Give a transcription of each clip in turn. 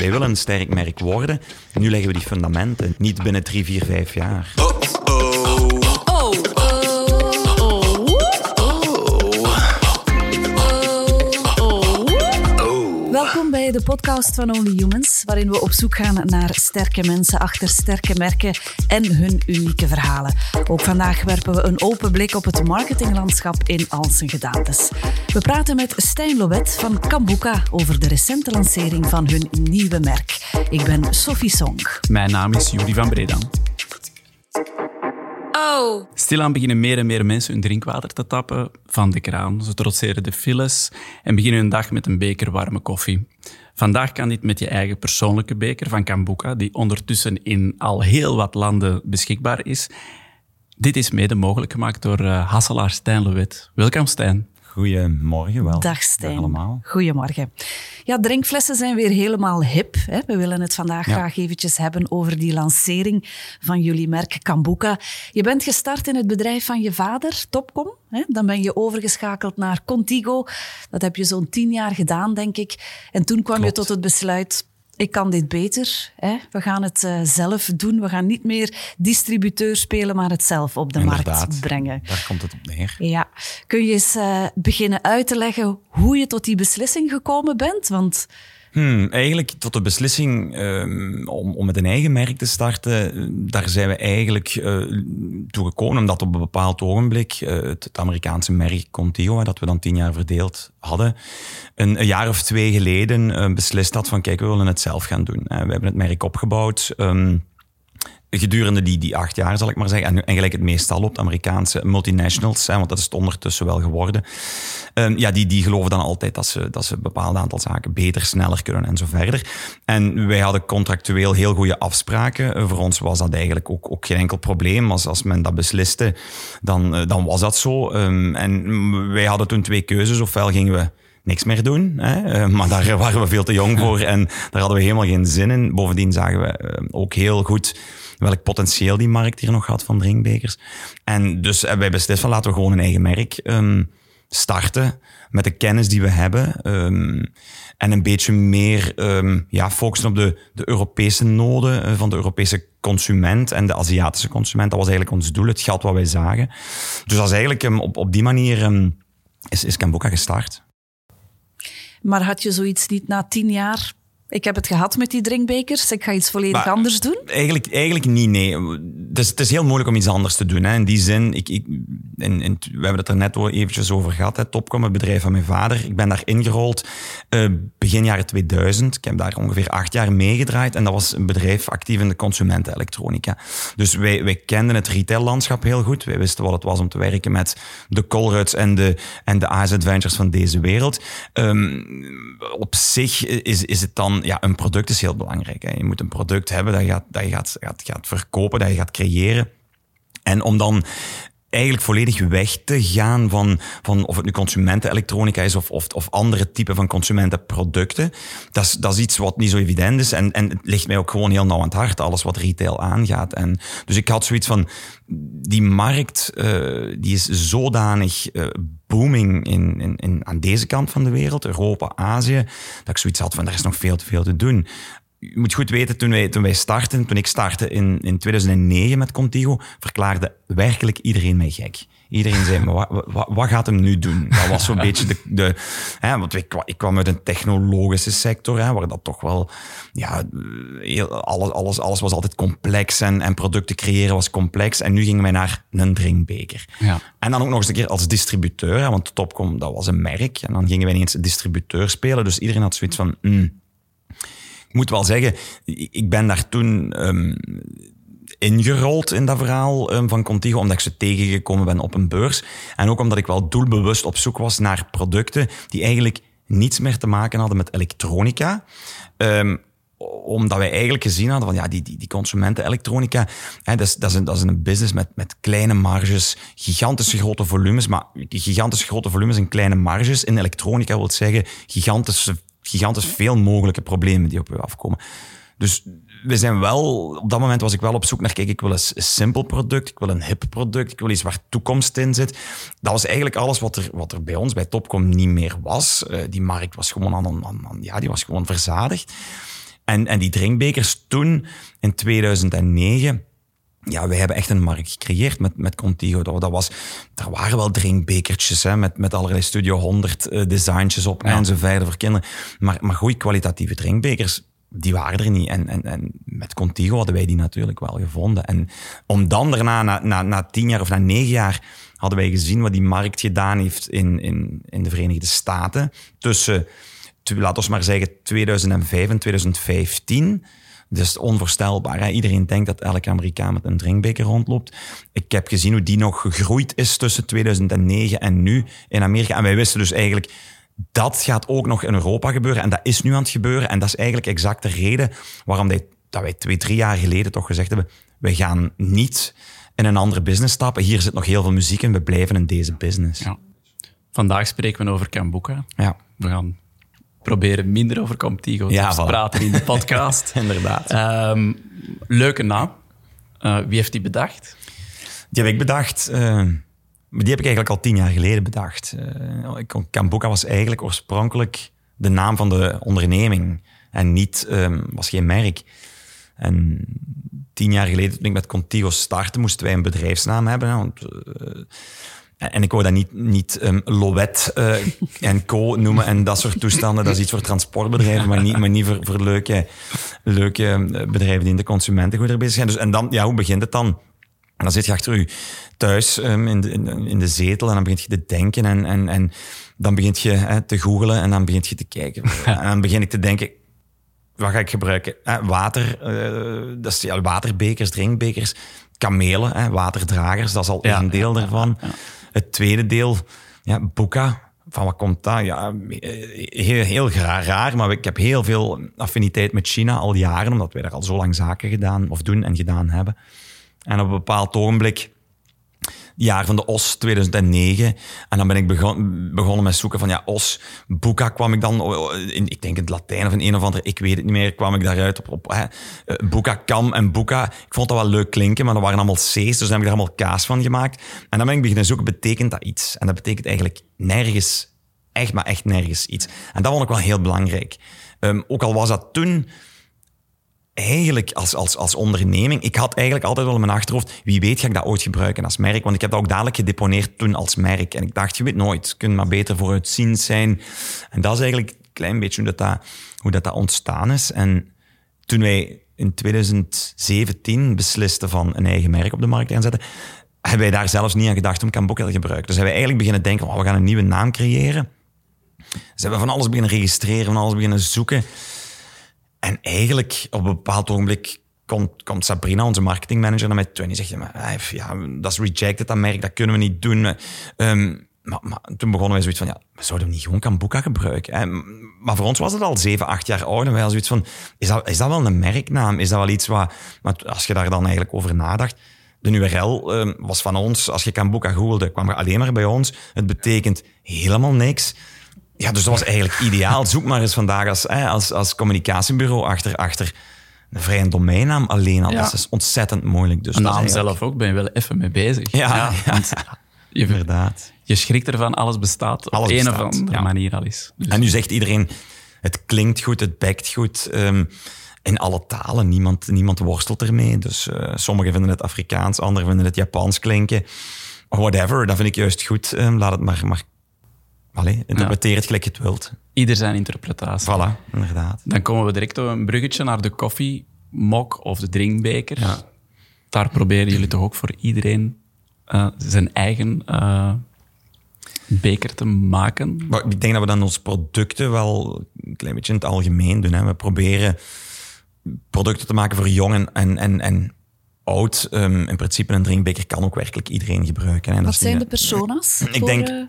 wij willen een sterk merk worden. Nu leggen we die fundamenten, niet binnen drie, vier, vijf jaar. Welkom bij de podcast van Only Humans, waarin we op zoek gaan naar sterke mensen achter sterke merken en hun unieke verhalen. Ook vandaag werpen we een open blik op het marketinglandschap in al zijn gedaantes. We praten met Stijn Lobet van Kambuka over de recente lancering van hun nieuwe merk. Ik ben Sophie Song. Mijn naam is Juri van Breda. Oh. Stilaan beginnen meer en meer mensen hun drinkwater te tappen van de kraan. Ze trotseren de files en beginnen hun dag met een beker warme koffie. Vandaag kan dit met je eigen persoonlijke beker van Kambuka, die ondertussen in al heel wat landen beschikbaar is. Dit is mede mogelijk gemaakt door uh, Hasselaar Stijn. Welkom Stijn. Goedemorgen wel. Dag Stijn. Dag allemaal. Goedemorgen. Ja, drinkflessen zijn weer helemaal hip. Hè? We willen het vandaag graag eventjes hebben over die lancering van jullie merk Kambuka. Je bent gestart in het bedrijf van je vader, Topcom. Hè? Dan ben je overgeschakeld naar Contigo. Dat heb je zo'n tien jaar gedaan, denk ik. En toen kwam je tot het besluit, ik kan dit beter. Hè? We gaan het uh, zelf doen. We gaan niet meer distributeur spelen, maar het zelf op de Inderdaad. markt brengen. Daar komt het op neer. Ja. Kun je eens uh, beginnen uit te leggen hoe je tot die beslissing gekomen bent? Want... Hmm, eigenlijk tot de beslissing um, om, om met een eigen merk te starten, daar zijn we eigenlijk uh, toe gekomen, omdat op een bepaald ogenblik uh, het, Amerikaanse merk Contigo, dat we dan tien jaar verdeeld hadden, een, een jaar of twee geleden uh, beslist had van kijk, we willen het zelf gaan doen. we hebben het merk opgebouwd. Um, gedurende die, die acht jaar, zal ik maar zeggen. En, en gelijk het meestal op de Amerikaanse multinationals, hè, want dat is het ondertussen wel geworden. Um, ja, die, die geloven dan altijd dat ze, dat ze een bepaald aantal zaken beter, sneller kunnen en zo verder. En wij hadden contractueel heel goede afspraken. Voor ons was dat eigenlijk ook, ook geen enkel probleem. Als, als men dat besliste, dan, dan was dat zo. Um, en wij hadden toen twee keuzes. Ofwel gingen we niks meer doen. Hè? maar daar waren we veel te jong voor en daar hadden we helemaal geen zin in. Bovendien zagen we ook heel goed welk potentieel die markt hier nog had van drinkbekers. En dus hebben wij beslist van laten we gewoon een eigen merk um, starten met de kennis die we hebben. Um, en een beetje meer um, ja, focussen op de, de Europese noden van de Europese consument en de Aziatische consument. Dat was eigenlijk ons doel, het geld wat wij zagen. Dus dat is eigenlijk op, op die manier is, is Kambuka gestart. Maar had je zoiets niet na tien jaar ik heb het gehad met die drinkbekers. Ik ga iets volledig maar, anders doen. Eigenlijk, eigenlijk niet, nee. Het is, het is heel moeilijk om iets anders te doen. Hè. In die zin, ik, ik, in, in, we hebben het er net eventjes over gehad. Hè. Topcom, het bedrijf van mijn vader. Ik ben daar ingerold uh, begin jaren 2000. Ik heb daar ongeveer acht jaar meegedraaid. En dat was een bedrijf actief in de consumentenelektronica. Dus wij, wij kenden het retaillandschap heel goed. Wij wisten wat het was om te werken met de Colruids en de, en de AS Adventures van deze wereld. Um, op zich is, is het dan ja, een product is heel belangrijk. Hè. Je moet een product hebben dat je, dat je gaat, gaat, gaat verkopen, dat je gaat creëren. En om dan eigenlijk volledig weg te gaan van, van of het nu consumentenelektronica is of, of, of andere typen van consumentenproducten. Dat is, dat is iets wat niet zo evident is en, en het ligt mij ook gewoon heel nauw aan het hart, alles wat retail aangaat. En, dus ik had zoiets van, die markt uh, die is zodanig uh, booming in, in, in, aan deze kant van de wereld, Europa, Azië, dat ik zoiets had van, er is nog veel te veel te doen je moet goed weten, toen wij, toen wij starten, toen ik startte in, in 2009 met Contigo, verklaarde werkelijk iedereen mij gek. Iedereen zei, maar wat, wat, wat gaat hem nu doen? Dat was zo'n beetje de... de hè, want ik, ik kwam uit een technologische sector, hè, waar dat toch wel... Ja, heel, alles, alles, alles was altijd complex en, en producten creëren was complex. En nu gingen wij naar een drinkbeker. Ja. En dan ook nog eens een keer als distributeur, hè, want Topcom, dat was een merk. En dan gingen wij ineens distributeur spelen. Dus iedereen had zoiets van... Mm, moet wel zeggen, ik ben daar toen um, ingerold in dat verhaal um, van Contigo, omdat ik ze tegengekomen ben op een beurs. En ook omdat ik wel doelbewust op zoek was naar producten die eigenlijk niets meer te maken hadden met elektronica. Um, omdat wij eigenlijk gezien hadden van ja, die, die, die hè, dat, is, dat, is een, dat is een business met, met kleine marges, gigantische grote volumes, maar die gigantische grote volumes en kleine marges in elektronica wil zeggen gigantische gigantisch veel mogelijke problemen die op je afkomen. Dus we zijn wel, op dat moment was ik wel op zoek naar, kijk, ik wil een simpel product, ik wil een hip product, ik wil iets waar toekomst in zit. Dat was eigenlijk alles wat er, wat er bij ons, bij Topcom, niet meer was. Uh, die markt was gewoon aan, aan, aan, ja, die was gewoon verzadigd. En, en die drinkbekers toen, in 2009 ja, wij hebben echt een markt gecreëerd met, met Contigo. Dat, was, er waren wel drinkbekertjes hè, met, met allerlei Studio 100 uh, designtjes op en zo verder voor kinderen. Maar, maar goede kwalitatieve drinkbekers, die waren er niet. En, en, en met Contigo hadden wij die natuurlijk wel gevonden. En om dan daarna, na, na, na tien jaar of na negen jaar, hadden wij gezien wat die markt gedaan heeft in, in, in de Verenigde Staten. Tussen, laten we maar zeggen, 2005 en 2015 dus onvoorstelbaar. Hè? Iedereen denkt dat elke Amerikaan met een drinkbeker rondloopt. Ik heb gezien hoe die nog gegroeid is tussen 2009 en nu in Amerika. En wij wisten dus eigenlijk, dat gaat ook nog in Europa gebeuren. En dat is nu aan het gebeuren. En dat is eigenlijk exact de reden waarom dat wij twee, drie jaar geleden toch gezegd hebben, we gaan niet in een andere business stappen. Hier zit nog heel veel muziek in, we blijven in deze business. Ja. Vandaag spreken we over Kambuka. Ja. We gaan proberen minder over Comtigo te praten in de podcast. Inderdaad. Um, leuke naam. Uh, wie heeft die bedacht? Die heb ik bedacht. Uh, die heb ik eigenlijk al tien jaar geleden bedacht. Uh, was eigenlijk oorspronkelijk de naam van de onderneming. En niet, um, was geen merk. En tien jaar geleden, toen ik met Contigo startte, moesten wij een bedrijfsnaam hebben. Want, en ik wou dat niet, niet um, Loet uh, en Co noemen en dat soort toestanden. Dat is iets voor transportbedrijven, maar niet, maar niet voor, voor leuke, leuke eh, bedrijven die in de consumentengoederen bezig zijn. Dus, en dan, ja, hoe begint het dan? En dan zit je achter je thuis um, in, de, in, de zetel en dan begint je te denken en, en, en dan begint je hè, te googelen en dan begint je te kijken. en dan begin ik te denken, wat ga ik gebruiken? water, uh, dat is ja, waterbekers, drinkbekers, kamelen, hè, waterdragers, dat is al ja, een deel ja, daarvan. Het tweede deel, ja, Boeka. Van wat komt dat? Ja, heel, heel raar, maar ik heb heel veel affiniteit met China al jaren, omdat wij daar al zo lang zaken gedaan of doen en gedaan hebben. En op een bepaald ogenblik jaar van de OS 2009. En dan ben ik begon, begonnen met zoeken van ja, OS, Boeka kwam ik dan, in, ik denk in het Latijn of in een of andere, ik weet het niet meer, kwam ik daaruit op, op eh, Boeka Kam en Boeka. Ik vond dat wel leuk klinken, maar dat waren allemaal C's, dus dan heb ik er allemaal kaas van gemaakt. En dan ben ik beginnen zoeken, betekent dat iets? En dat betekent eigenlijk nergens, echt maar echt nergens iets. En dat vond ik wel heel belangrijk. Um, ook al was dat toen eigenlijk als, als, als onderneming, ik had eigenlijk altijd wel in mijn achterhoofd, wie weet ga ik dat ooit gebruiken als merk, want ik heb dat ook dadelijk gedeponeerd toen als merk. En ik dacht, je weet nooit, het kunt maar beter vooruitziend zijn. En dat is eigenlijk een klein beetje hoe dat, dat, hoe dat, dat ontstaan is. En toen wij in 2017 beslisten van een eigen merk op de markt gaan zetten, hebben wij daar zelfs niet aan gedacht om Kamboka te gebruiken. Dus hebben wij eigenlijk beginnen denken, oh, we gaan een nieuwe naam creëren. Ze hebben van alles beginnen registreren, van alles beginnen zoeken. En eigenlijk op een bepaald ogenblik komt, komt Sabrina, onze marketingmanager, naar mij toe en die zegt, ja, dat is rejected, dat merk, dat kunnen we niet doen. Um, maar, toen begonnen wij zoiets van, ja, we zouden niet gewoon Kambuka gebruiken. Maar voor ons was het al zeven, acht jaar oud. En wij hadden zoiets van, is dat, is dat wel een merknaam? Is dat wel iets wat... Maar als je daar dan eigenlijk over nadacht... De URL um, was van ons. Als je Kambuka googelde, kwam er alleen maar bij ons. Het betekent helemaal niks. Ja, dus dat was eigenlijk ideaal. Zoek maar eens vandaag als, als, als communicatiebureau achter, achter een vrije domeinnaam alleen al. Dat is ontzettend moeilijk. Dus een naam zelf ook, ben je wel even mee bezig. Ja, ja, je, inderdaad. Je schrikt ervan, alles bestaat alles op een of andere manier al is. Dus. En nu zegt iedereen, het klinkt goed, het bekt goed. Um, in alle talen, niemand, niemand worstelt ermee. Dus uh, sommigen vinden het Afrikaans, anderen vinden het Japans klinken. Whatever, dat vind ik juist goed. Um, laat het maar, maar Allee, interpreteer het gelijk je het wilt. Ieder zijn interpretatie. Voilà, inderdaad. Dan komen we direct op een bruggetje naar de koffiemok of de drinkbeker. Ja. Daar proberen jullie toch ook voor iedereen uh, zijn eigen uh, beker te maken? Maar ik denk dat we dan onze producten wel een klein beetje in het algemeen doen. Hè. We proberen producten te maken voor jong en, en, en, en oud. Um, in principe een drinkbeker kan ook werkelijk iedereen gebruiken. Hè. Wat zijn de personas? Ik denk...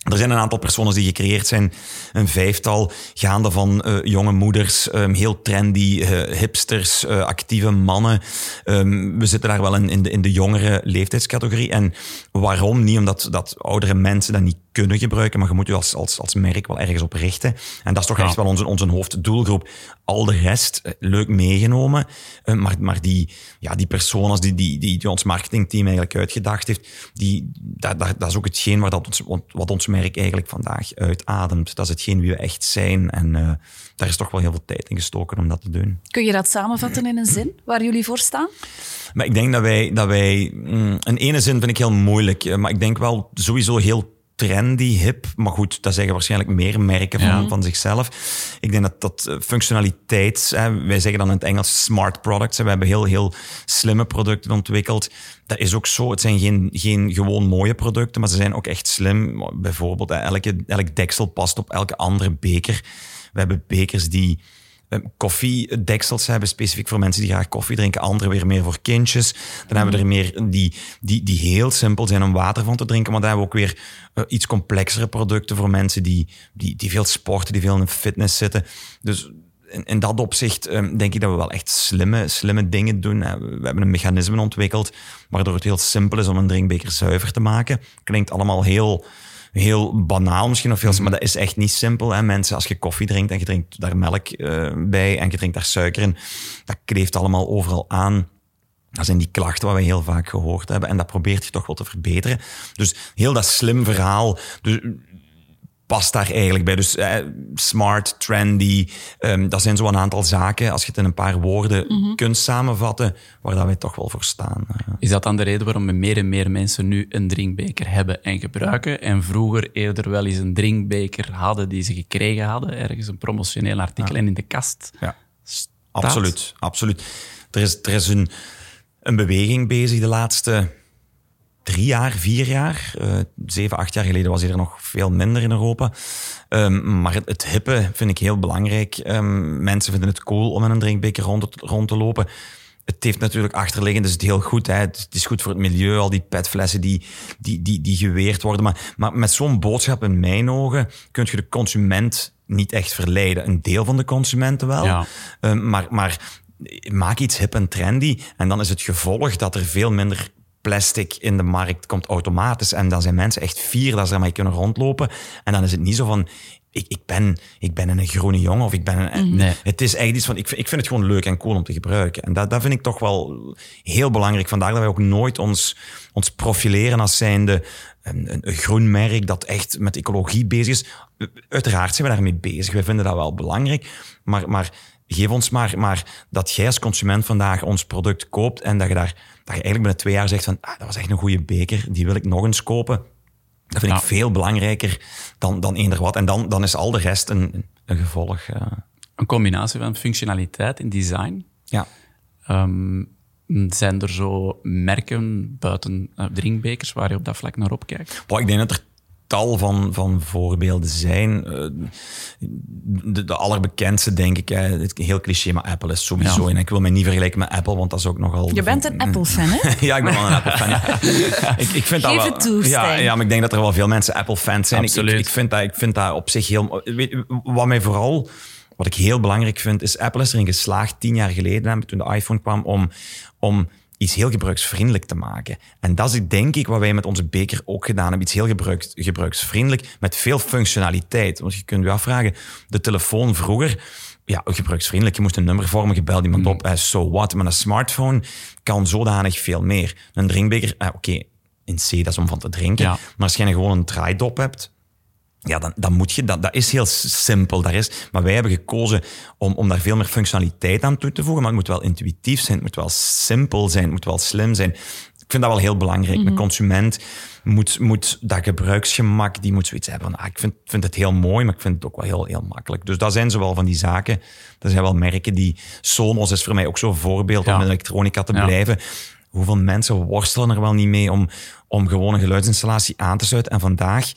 Er zijn een aantal personen die gecreëerd zijn, een vijftal, gaande van uh, jonge moeders, um, heel trendy, uh, hipsters, uh, actieve mannen. Um, we zitten daar wel in, in, de, in de jongere leeftijdscategorie. En waarom? Niet omdat dat oudere mensen dat niet kunnen gebruiken, maar je moet je als, als, als merk wel ergens op richten. En dat is toch Ja. echt wel onze, onze hoofddoelgroep. Al de rest, eh, leuk meegenomen, eh, maar, maar die, ja, die personas die, die, die, die ons marketingteam eigenlijk uitgedacht heeft, die, dat, dat, dat is ook hetgeen waar dat ons, wat ons merk eigenlijk vandaag uitademt. Dat is hetgeen wie we echt zijn. En eh, daar is toch wel heel veel tijd in gestoken om dat te doen. Kun je dat samenvatten in een zin waar jullie voor staan? Maar ik denk dat wij, dat wij mm, in ene zin vind ik heel moeilijk, maar ik denk wel sowieso heel trendy, hip. Maar goed, dat zeggen waarschijnlijk meer merken van, Ja. van zichzelf. Ik denk dat dat eh, functionaliteit, hè, wij zeggen dan in het Engels smart products. hè, we hebben heel, heel slimme producten ontwikkeld. Dat is ook zo. Het zijn geen, geen gewoon mooie producten, maar ze zijn ook echt slim. Bijvoorbeeld, hè, elke, elk deksel past op elke andere beker. We hebben bekers die koffiedeksels hebben, specifiek voor mensen die graag koffie drinken. Andere weer meer voor kindjes. Dan hebben we er meer die, die, die heel simpel zijn om water van te drinken. Maar dan hebben we ook weer eh, iets complexere producten voor mensen die, die, die veel sporten, die veel in fitness zitten. Dus in, dat opzicht eh, denk ik dat we wel echt slimme, slimme dingen doen. Eh, We hebben een mechanisme ontwikkeld waardoor het heel simpel is om een drinkbeker zuiver te maken. Klinkt allemaal heel heel banaal misschien of heel, maar dat is echt niet simpel. Hè? Mensen, als je koffie drinkt en je drinkt daar melk eh, bij en je drinkt daar suiker in, dat kleeft allemaal overal aan. Dat zijn die klachten wat we heel vaak gehoord hebben en dat probeert je toch wel te verbeteren. Dus heel dat slim verhaal dus, past daar eigenlijk bij. Dus eh, smart, trendy, ehm, dat zijn zo een aantal zaken, als je het in een paar woorden kunt samenvatten, waar dat wij toch wel voor staan. Eh, Is dat dan de reden waarom meer en meer mensen nu een drinkbeker hebben en gebruiken en vroeger eerder wel eens een drinkbeker hadden die ze gekregen hadden, ergens een promotioneel artikel en in de kast ja. staat? Absoluut, absoluut. Er is, er is een, een beweging bezig de laatste drie jaar, vier jaar. Eh, zeven, acht jaar geleden was hij er nog veel minder in Europa. Ehm, maar het, het hippe vind ik heel belangrijk. Ehm, mensen vinden het cool om in een drinkbeker rond te, rond te lopen. Het heeft natuurlijk achterliggend, is het heel goed. Hè. Het, het is goed voor het milieu, al die petflessen die, die, die, die geweerd worden. Maar, maar met zo'n boodschap in mijn ogen kun je de consument niet echt verleiden. Een deel van de consumenten wel. Ja. Ehm, maar, maar maak iets hip en trendy. En dan is het gevolg dat er veel minder plastic in de markt komt automatisch. En dan zijn mensen echt fier dat ze ermee kunnen rondlopen. En dan is het niet zo van... Ik, ik, ben, ik ben een groene jongen of ik ben een... Nee. Het is eigenlijk iets van... Ik, vind- ik vind het gewoon leuk en cool om te gebruiken. En dat, dat vind ik toch wel heel belangrijk. Vandaar dat wij ook nooit ons, ons profileren als zijnde een, een, een groen merk dat echt met ecologie bezig is. Uiteraard zijn we daarmee bezig. We vinden dat wel belangrijk. Maar, maar geef ons maar, maar dat jij als consument vandaag ons product koopt en dat je, daar, dat je eigenlijk binnen twee jaar zegt van ah, dat was echt een goede beker, die wil ik nog eens kopen. Dat vind ik veel belangrijker dan, dan eender wat. En dan, dan is al de rest een, een gevolg. eh. Een combinatie van functionaliteit en design. ja. Ehm, zijn er zo merken buiten eh, drinkbekers waar je op dat vlak naar opkijkt? Boah, ik denk dat er tal van, van voorbeelden zijn. Eh, De, de allerbekendste, denk ik, hè, het is heel cliché, maar Apple is sowieso. Ja. En ik wil mij niet vergelijken met Apple, want dat is ook nogal... Je bent een Apple-fan, hè? ja, ik ben wel een Apple-fan. ja. ik, ik vind dat Geef wel, het toe, ja, ja, maar ik denk dat er wel veel mensen Apple-fans zijn. Ik, ik, Absoluut. ik, vind dat, ik vind dat op zich heel... Wat mij vooral... Wat ik heel belangrijk vind, is Apple is erin geslaagd tien jaar geleden, hè, toen de iPhone kwam, om, om iets heel gebruiksvriendelijk te maken. En dat is denk ik wat wij met onze beker ook gedaan hebben. Iets heel gebruiks, gebruiksvriendelijk, met veel functionaliteit. Want je kunt je afvragen, de telefoon vroeger, ja, gebruiksvriendelijk. Je moest een nummer vormen, je belt iemand op, eh, so what. Maar een smartphone kan zodanig veel meer. Een drinkbeker, eh, oké, in C, dat is om van te drinken. Ja. Maar als je gewoon een draaidop hebt, ja, dan, dan moet je, dat, dat is heel simpel. Daar is, maar wij hebben gekozen om, om daar veel meer functionaliteit aan toe te voegen. Maar het moet wel intuïtief zijn, het moet wel simpel zijn, het moet wel slim zijn. Ik vind dat wel heel belangrijk. Een consument moet, moet dat gebruiksgemak, die moet zoiets hebben van, ah, ik vind, vind het heel mooi, maar ik vind het ook wel heel, heel makkelijk. Dus dat zijn zowel van die zaken. Er zijn wel merken die, Sonos is voor mij ook zo'n voorbeeld Ja. om in elektronica te Ja. blijven. Hoeveel mensen worstelen er wel niet mee om, om gewoon een geluidsinstallatie aan te sluiten. En vandaag,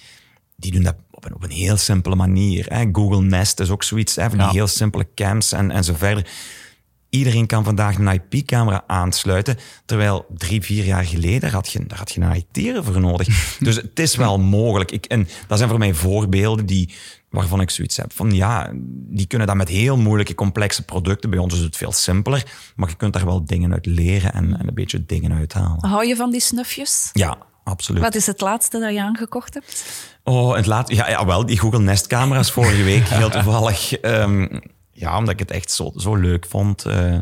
die doen dat op een, op een heel simpele manier. Hè. Google Nest is ook zoiets, hè, van die Ja. heel simpele cams en, en zo verder. Iedereen kan vandaag een IP-camera aansluiten, terwijl drie, vier jaar geleden daar had je, daar had je een IT voor nodig. dus het is wel mogelijk. Ik, en dat zijn voor mij voorbeelden die, waarvan ik zoiets heb van ja, die kunnen dat met heel moeilijke, complexe producten. Bij ons is het veel simpeler, maar je kunt daar wel dingen uit leren en, en een beetje dingen uithalen. Hou je van die snufjes? Ja, absoluut. Wat is het laatste dat je aangekocht hebt? Oh, het laat, ja, ja, wel, die Google Nest camera's vorige week, heel toevallig. Ehm, ja, omdat ik het echt zo, zo leuk vond. Uh,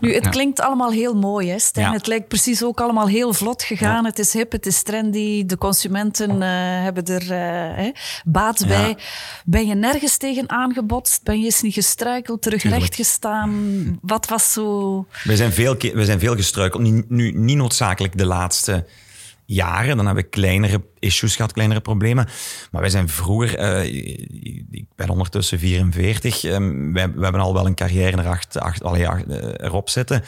Nu, het klinkt allemaal heel mooi, hè, Stijn? Het lijkt precies ook allemaal heel vlot gegaan. Het is hip, het is trendy. De consumenten uh, hebben er uh, baat bij. Ben je nergens tegen aangebotst? Ben je eens niet gestruikeld, terug recht gestaan? Wat was zo... We zijn veel, we zijn veel gestruikeld. Nu, nu niet noodzakelijk de laatste jaren. Dan hebben we kleinere issues gehad, kleinere problemen. Maar wij zijn vroeger, uh, ik ben ondertussen 44, um, wij, we hebben al wel een carrière erachter, achter, allee, achter, erop zitten.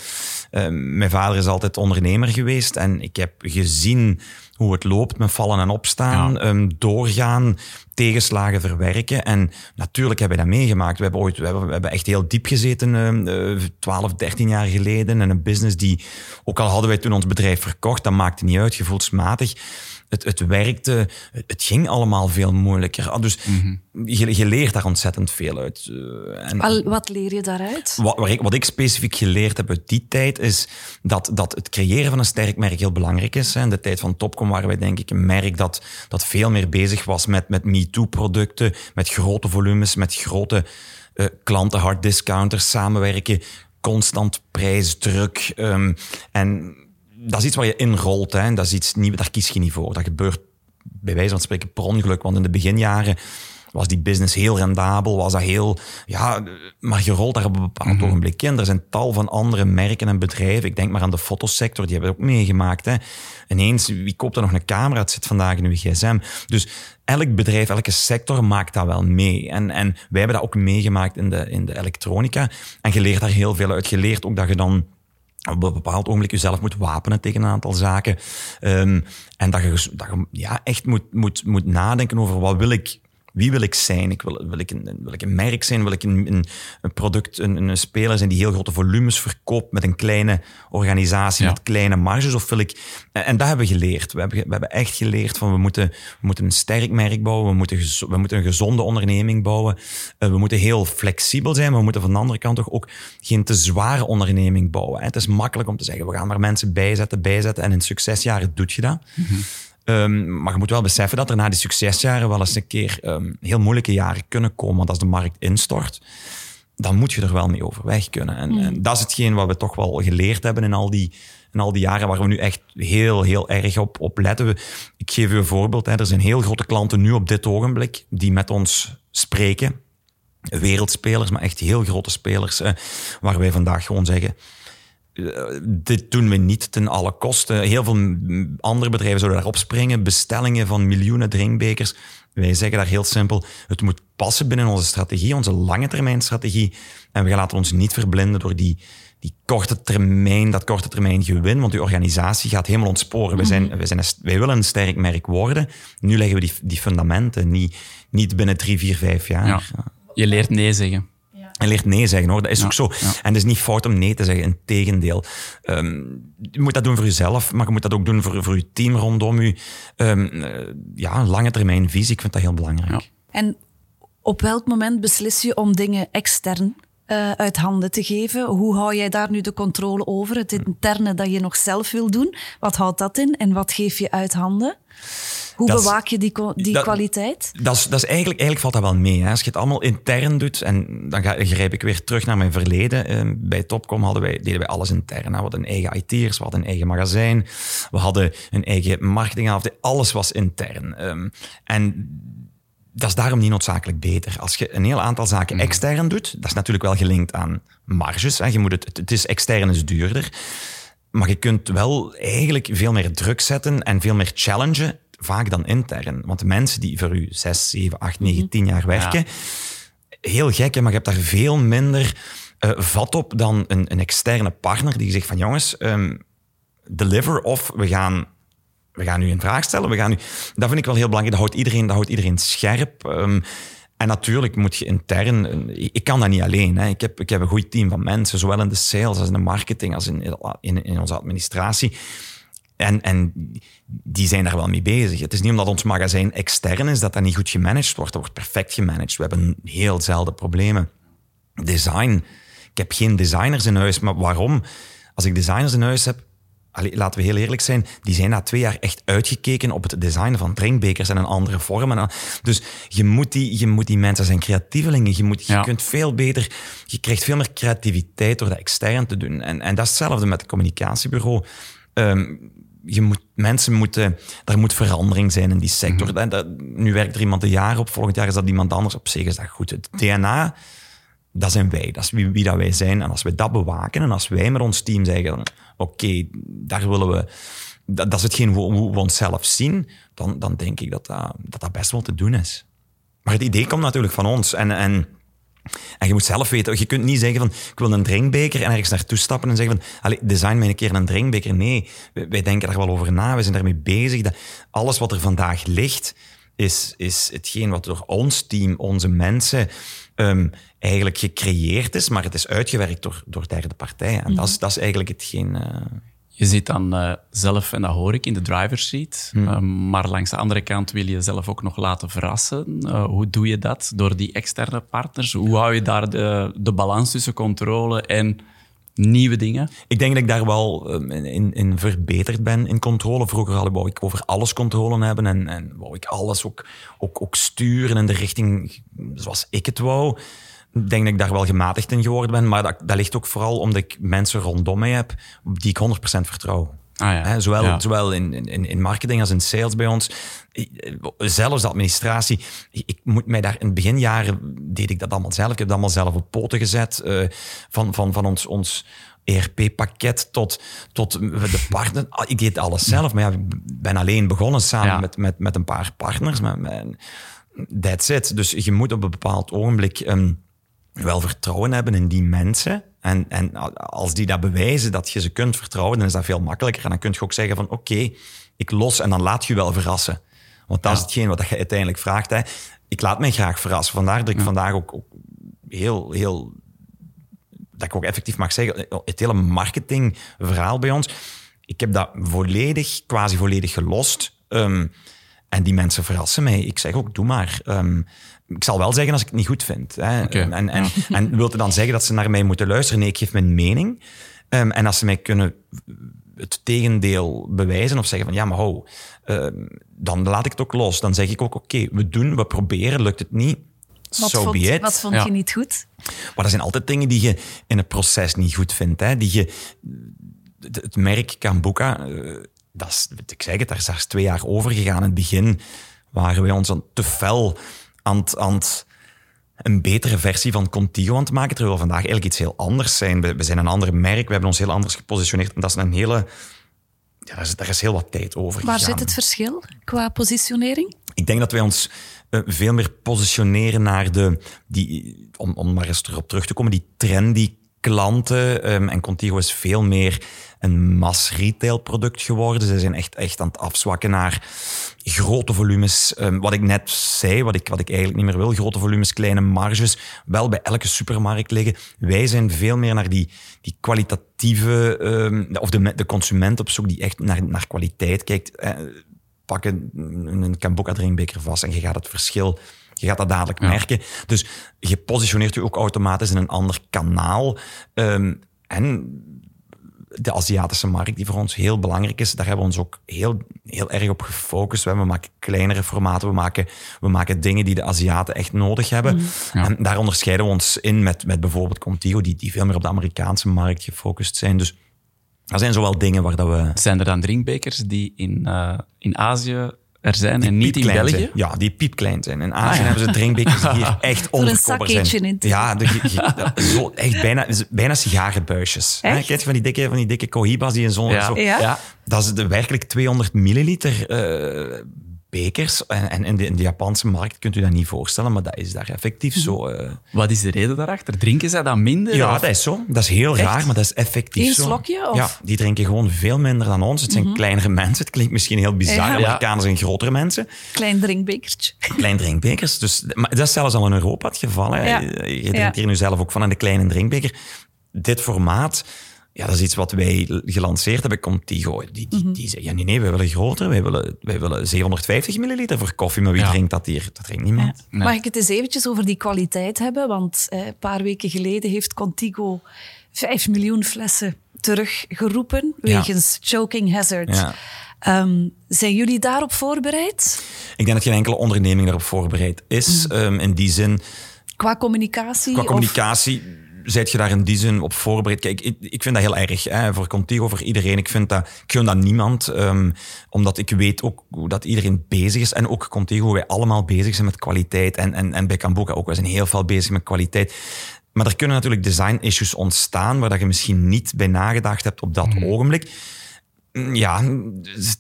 Uh, mijn vader is altijd ondernemer geweest en ik heb gezien hoe het loopt met vallen en opstaan, ja. um, doorgaan, tegenslagen verwerken. En natuurlijk hebben we dat meegemaakt. We hebben, ooit, we hebben, we hebben echt heel diep gezeten, uh, 12, 13 jaar geleden. En een business die, ook al hadden wij toen ons bedrijf verkocht, dat maakte niet uit, gevoelsmatig het, het werkte, het ging allemaal veel moeilijker. Ah, dus mm je, je, leert daar ontzettend veel uit. Eh, en wat leer je daaruit? Wat, ik, wat ik specifiek geleerd heb uit die tijd is dat, dat het creëren van een sterk merk heel belangrijk is. In de tijd van Topcom waren wij denk ik een merk dat, dat veel meer bezig was met, met MeToo-producten, met grote volumes, met grote uh, klanten, hard discounters, samenwerken, constant prijsdruk. Um, en dat is iets waar je inrolt. Hè. Dat is iets nieuws, daar kies je niet voor. Dat gebeurt bij wijze van spreken per ongeluk. Want in de beginjaren was die business heel rendabel, was dat heel... Ja, maar je rolt daar op een bepaald mm -hmm. ogenblik in. Er zijn tal van andere merken en bedrijven. Ik denk maar aan de fotosector, die hebben het ook meegemaakt. Hè. Ineens, wie koopt er nog een camera? Het zit vandaag in uw gsm. Dus elk bedrijf, elke sector maakt dat wel mee. En, en wij hebben dat ook meegemaakt in de, in de elektronica. En je leert daar heel veel uit. Je leert ook dat je dan op een bepaald ogenblik jezelf moet wapenen tegen een aantal zaken. Um, en dat je, dat je ja, echt moet, moet, moet nadenken over wat wil ik wie wil ik zijn? Ik wil, wil, ik een, wil ik een merk zijn? Wil ik een, een, een product, een, een, speler zijn die heel grote volumes verkoopt met een kleine organisatie, ja. met kleine marges? Of wil ik... En dat hebben we geleerd. We hebben, we hebben echt geleerd van we moeten, we moeten een sterk merk bouwen, we moeten, we moeten een gezonde onderneming bouwen, uh, we moeten heel flexibel zijn, maar we moeten van de andere kant toch ook geen te zware onderneming bouwen. Het is makkelijk om te zeggen, we gaan maar mensen bijzetten, bijzetten en in succesjaren doet je dat. Mm -hmm. Um, maar je moet wel beseffen dat er na die succesjaren wel eens een keer um, heel moeilijke jaren kunnen komen. Want als de markt instort, dan moet je er wel mee overweg kunnen. En, mm. en, dat is hetgeen wat we toch wel geleerd hebben in al die, in al die jaren waar we nu echt heel, heel erg op, op letten. Ik geef u een voorbeeld. Hè. Er zijn heel grote klanten nu op dit ogenblik die met ons spreken. Wereldspelers, maar echt heel grote spelers. Waar wij vandaag gewoon zeggen dit doen we niet ten alle kosten. Heel veel andere bedrijven zouden daarop springen. Bestellingen van miljoenen drinkbekers. Wij zeggen daar heel simpel, het moet passen binnen onze strategie, onze lange termijn strategie. En we laten ons niet verblinden door die, die korte termijn, dat korte termijn gewin, want die organisatie gaat helemaal ontsporen. Mm wij, zijn, wij, zijn wij willen een sterk merk worden. Nu leggen we die, die fundamenten, niet, niet binnen drie, vier, vijf jaar. Ja. Je leert nee zeggen. En leert nee zeggen hoor, dat is ja, ook zo. Ja. En het is niet fout om nee te zeggen, integendeel. Um, je moet dat doen voor jezelf, maar je moet dat ook doen voor, voor je team rondom je. Um, uh, ja, lange termijn visie, ik vind dat heel belangrijk. Ja. En op welk moment beslis je om dingen extern uh, uit handen te geven? Hoe hou jij daar nu de controle over? Het interne dat je nog zelf wil doen, wat houdt dat in en wat geef je uit handen? Hoe dat bewaak je die, die dat, kwaliteit? Dat is, dat is eigenlijk, eigenlijk valt dat wel mee. Hè. Als je het allemaal intern doet, en dan ga, grijp ik weer terug naar mijn verleden. Uh, bij Topcom hadden wij, deden wij alles intern. We hadden een eigen IT'ers, we hadden een eigen magazijn, we hadden een eigen marketingafdeling. Alles was intern. Um, en dat is daarom niet noodzakelijk beter. Als je een heel aantal zaken mm. extern doet, dat is natuurlijk wel gelinkt aan marges. Hè. Je moet het, het is extern is duurder. Maar je kunt wel eigenlijk veel meer druk zetten en veel meer challengen vaak dan intern. Want de mensen die voor u 6, 7, 8, 9, 10 jaar werken, ja. heel gek, maar je hebt daar veel minder uh, vat op dan een, een, externe partner die zegt van jongens, um, deliver of we gaan, we gaan u een vraag stellen. We gaan u, dat vind ik wel heel belangrijk. Dat houdt iedereen, dat houdt iedereen scherp. Um, en natuurlijk moet je intern, ik kan dat niet alleen. Hè. Ik, heb, ik heb een goed team van mensen, zowel in de sales als in de marketing, als in, in, in onze administratie. En, en die zijn daar wel mee bezig. Het is niet omdat ons magazijn extern is dat dat niet goed gemanaged wordt. Dat wordt perfect gemanaged. We hebben heel zelden problemen. Design. Ik heb geen designers in huis, maar waarom? Als ik designers in huis heb, laten we heel eerlijk zijn, die zijn na twee jaar echt uitgekeken op het designen van drinkbekers en een andere vorm. dus je moet, die, je moet die mensen zijn creatievelingen. Je, moet, je kunt veel beter, je krijgt veel meer creativiteit door dat extern te doen. En, en dat is hetzelfde met het communicatiebureau. Ehm, je moet, mensen moeten, er moet verandering zijn in die sector. Mhm. dat, nu werkt er iemand een jaar op, volgend jaar is dat iemand anders. Op zich is dat goed. Het DNA, dat zijn wij. Dat is wie, wie dat wij zijn. En als we dat bewaken en als wij met ons team zeggen, oké, daar willen we, dat, dat is hetgeen hoe, we onszelf zien, dan, dan denk ik dat dat, dat dat best wel te doen is. Maar het idee komt natuurlijk van ons. En, en en je moet zelf weten, je kunt niet zeggen van, ik wil een drinkbeker en ergens naartoe stappen en zeggen van, allez, design mij een keer een drinkbeker. Nee, wij, denken daar wel over na, we zijn daarmee bezig. Dat alles wat er vandaag ligt, is, is hetgeen wat door ons team, onze mensen, um, eigenlijk gecreëerd is, maar het is uitgewerkt door, door derde partijen. En dat, is, mhm. dat is eigenlijk hetgeen... Uh, je zit dan uh, zelf, en dat hoor ik, in de driver's seat. Hmm. Uh, maar langs de andere kant wil je jezelf ook nog laten verrassen. Uh, hoe doe je dat? Door die externe partners? Hoe hou je daar de, de balans tussen controle en nieuwe dingen? Ik denk dat ik daar wel in, in verbeterd ben in controle. Vroeger wou ik over alles controle hebben en, en wou ik alles ook, ook, ook sturen in de richting zoals ik het wou. Ik denk dat ik daar wel gematigd in geworden ben, maar dat, dat ligt ook vooral omdat ik mensen rondom mij heb die ik 100% vertrouw. Ah, ja. zowel, zowel in, in, in marketing als in sales bij ons. Zelfs de administratie. Ik moet mij daar in het beginjaren deed ik dat allemaal zelf. Ik heb dat allemaal zelf op poten gezet. Uh, van, van, van ons, ons ERP-pakket tot, tot de partner. Ah, ik deed alles zelf, maar ja, ik ben alleen begonnen samen met, met, met een paar partners. Met, that's it. Dus je moet op een bepaald ogenblik. Um, wel vertrouwen hebben in die mensen. En, en als die dat bewijzen dat je ze kunt vertrouwen, dan is dat veel makkelijker. En dan kun je ook zeggen van oké, ik los en dan laat je wel verrassen. Want dat is hetgeen wat je uiteindelijk vraagt. Hè. Ik laat mij graag verrassen. Vandaar dat ik vandaag ook, ook, heel, heel... Dat ik ook effectief mag zeggen, het hele marketingverhaal bij ons, ik heb dat volledig, quasi volledig gelost. Ehm, en die mensen verrassen mij. Ik zeg ook, doe maar. Um, ik zal wel zeggen als ik het niet goed vind. Hè. En, en, en, en wil dan zeggen dat ze naar mij moeten luisteren? Nee, ik geef mijn mening. Um, en als ze mij kunnen het tegendeel bewijzen of zeggen van ja, maar hou, um, dan laat ik het ook los. Dan zeg ik ook oké, we doen, we proberen, lukt het niet. Wat so vond, be Wat vond je niet goed? Maar er zijn altijd dingen die je in het proces niet goed vindt. Hè. Die je, het merk Kambuka, uh, dat is, ik zeg het, daar is daar twee jaar over gegaan. In het begin waren wij ons dan te fel aan het, een betere versie van Contigo aan het maken, terwijl we vandaag eigenlijk iets heel anders zijn. We, zijn een ander merk, we hebben ons heel anders gepositioneerd. En dat is een hele... Ja, daar is, daar is heel wat tijd over Waar zit het verschil qua positionering? Ik denk dat wij ons uh, veel meer positioneren naar de... Die, om, om maar eens erop terug te komen, die trendy klanten. Um, en Contigo is veel meer een mass retail product geworden. Ze zijn echt, echt aan het afzwakken naar grote volumes. Um, wat ik net zei, wat ik, wat ik eigenlijk niet meer wil. Grote volumes, kleine marges. Wel bij elke supermarkt liggen. Wij zijn veel meer naar die, die kwalitatieve, um, of de, de consument op zoek die echt naar, naar kwaliteit kijkt. Eh, pak een, een Kamboka drinkbeker vast en je gaat het verschil je gaat dat dadelijk merken. Dus je positioneert je ook automatisch in een ander kanaal. Um, en de Aziatische markt, die voor ons heel belangrijk is, daar hebben we ons ook heel, heel erg op gefocust. We maken kleinere formaten, we maken, we maken dingen die de Aziaten echt nodig hebben. Mm. En daar onderscheiden we ons in met, met bijvoorbeeld Contigo, die, die veel meer op de Amerikaanse markt gefocust zijn. Dus er zijn zowel dingen waar dat we... Zijn er dan drinkbekers die in, uh, in Azië er zijn en niet in België? Ja, die piepklein zijn. In Azië ah, hebben ze drinkbekers die hier echt onderkopperd zijn. In ja, de, zo, echt bijna, bijna sigarenbuisjes. Hè? Kijk je van die dikke, van die dikke cohibas die in zo'n... Ja. Zo, ja. Dat is de, werkelijk 200 milliliter uh, bekers. En, en in, de, in, de, Japanse markt kunt u dat niet voorstellen, maar dat is daar effectief zo. Uh... Wat is de reden daarachter? Drinken zij dat minder? Ja, dat is zo. Dat is heel raar, maar dat is effectief Eén zo. slokje? Of? Ja, die drinken gewoon veel minder dan ons. Het zijn mm -hmm. kleinere mensen. Het klinkt misschien heel bizar. Ja. Amerikanen zijn grotere mensen. Klein drinkbekertje. Klein drinkbekers. Dus, maar dat is zelfs al in Europa het geval. Hè. Ja. Je drinkt hier nu zelf ook van in de kleine drinkbeker. Dit formaat ja, dat is iets wat wij gelanceerd hebben, Contigo. Die, die, die zeggen, ja, nee, nee, wij willen groter. Wij willen, wij willen 750 milliliter voor koffie, maar wie drinkt dat hier? Dat drinkt niemand. Mag ik het eens eventjes over die kwaliteit hebben? Want eh, een paar weken geleden heeft Contigo 5 miljoen flessen teruggeroepen wegens choking hazard. Ja. Ehm, zijn jullie daarop voorbereid? Ik denk dat geen enkele onderneming daarop voorbereid is. Mm. Ehm, in die zin, Qua communicatie? qua of- zijt je daar in die zin op voorbereid? Kijk, ik, ik vind dat heel erg. Hè, voor Contigo, voor iedereen. Ik vind dat, ik gun dat niemand. ehm, omdat ik weet ook dat iedereen bezig is. En ook Contigo, hoe wij allemaal bezig zijn met kwaliteit. En, en, en bij Kambuka ook. Wij zijn heel veel bezig met kwaliteit. Maar er kunnen natuurlijk design issues ontstaan waar dat je misschien niet bij nagedacht hebt op dat ogenblik. Ja,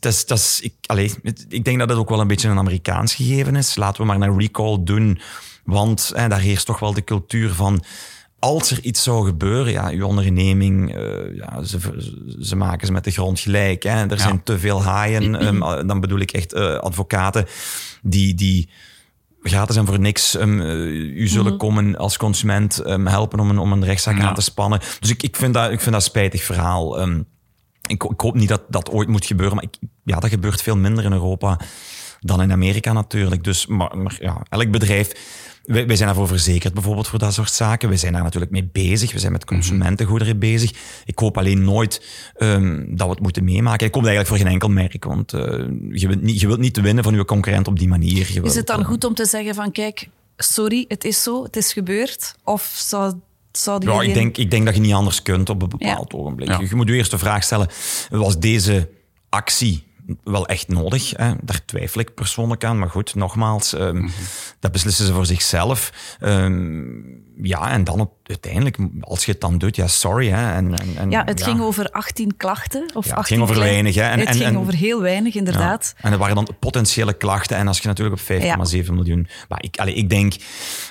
dat is, dat is, ik, ik denk dat het ook wel een beetje een Amerikaans gegeven is. Laten we maar een recall doen, want hè, daar heerst toch wel de cultuur van... Als er iets zou gebeuren, ja, uw onderneming, eh, ja, ze, ze maken ze met de grond gelijk. Hè. Er zijn te veel haaien, ehm, dan bedoel ik echt eh, advocaten die... die gratis en voor niks um, u zullen komen als consument um, helpen om een, om een rechtszaak Ja. aan te spannen. Dus ik, ik, vind, dat, ik vind dat een spijtig verhaal. Ik, ik, hoop niet dat dat ooit moet gebeuren, maar ik, ja, dat gebeurt veel minder in Europa dan in Amerika natuurlijk. Dus, maar, maar ja, elk bedrijf, wij, wij zijn daarvoor verzekerd bijvoorbeeld voor dat soort zaken. We zijn daar natuurlijk mee bezig. We zijn met consumentengoederen bezig. Ik hoop alleen nooit um, dat we het moeten meemaken. Ik hoop dat eigenlijk voor geen enkel merk, want uh, je, wilt niet, je wilt niet winnen van je concurrent op die manier. Je Is het dan uh, goed om te zeggen van kijk, sorry, het is zo, het is gebeurd? Of zou, zou Ja, ik denk, ik denk dat je niet anders kunt op een bepaald Ja. ogenblik. Ja. Je moet je eerst de vraag stellen, was deze actie wel echt nodig? Hè? Daar twijfel ik persoonlijk aan. Maar goed, nogmaals, um, Mhm. dat beslissen ze voor zichzelf. Um, ja, en dan op, uiteindelijk, als je het dan doet, ja, sorry. Hè? En, en, en, Ja, het ging over 18 klachten. Of Ja, het 18 ging over weinig, hè. En- het en- ging en- over heel weinig, inderdaad. Ja. En er waren dan potentiële klachten. En als je natuurlijk op 5,7 miljoen... Maar ik, allee, ik denk...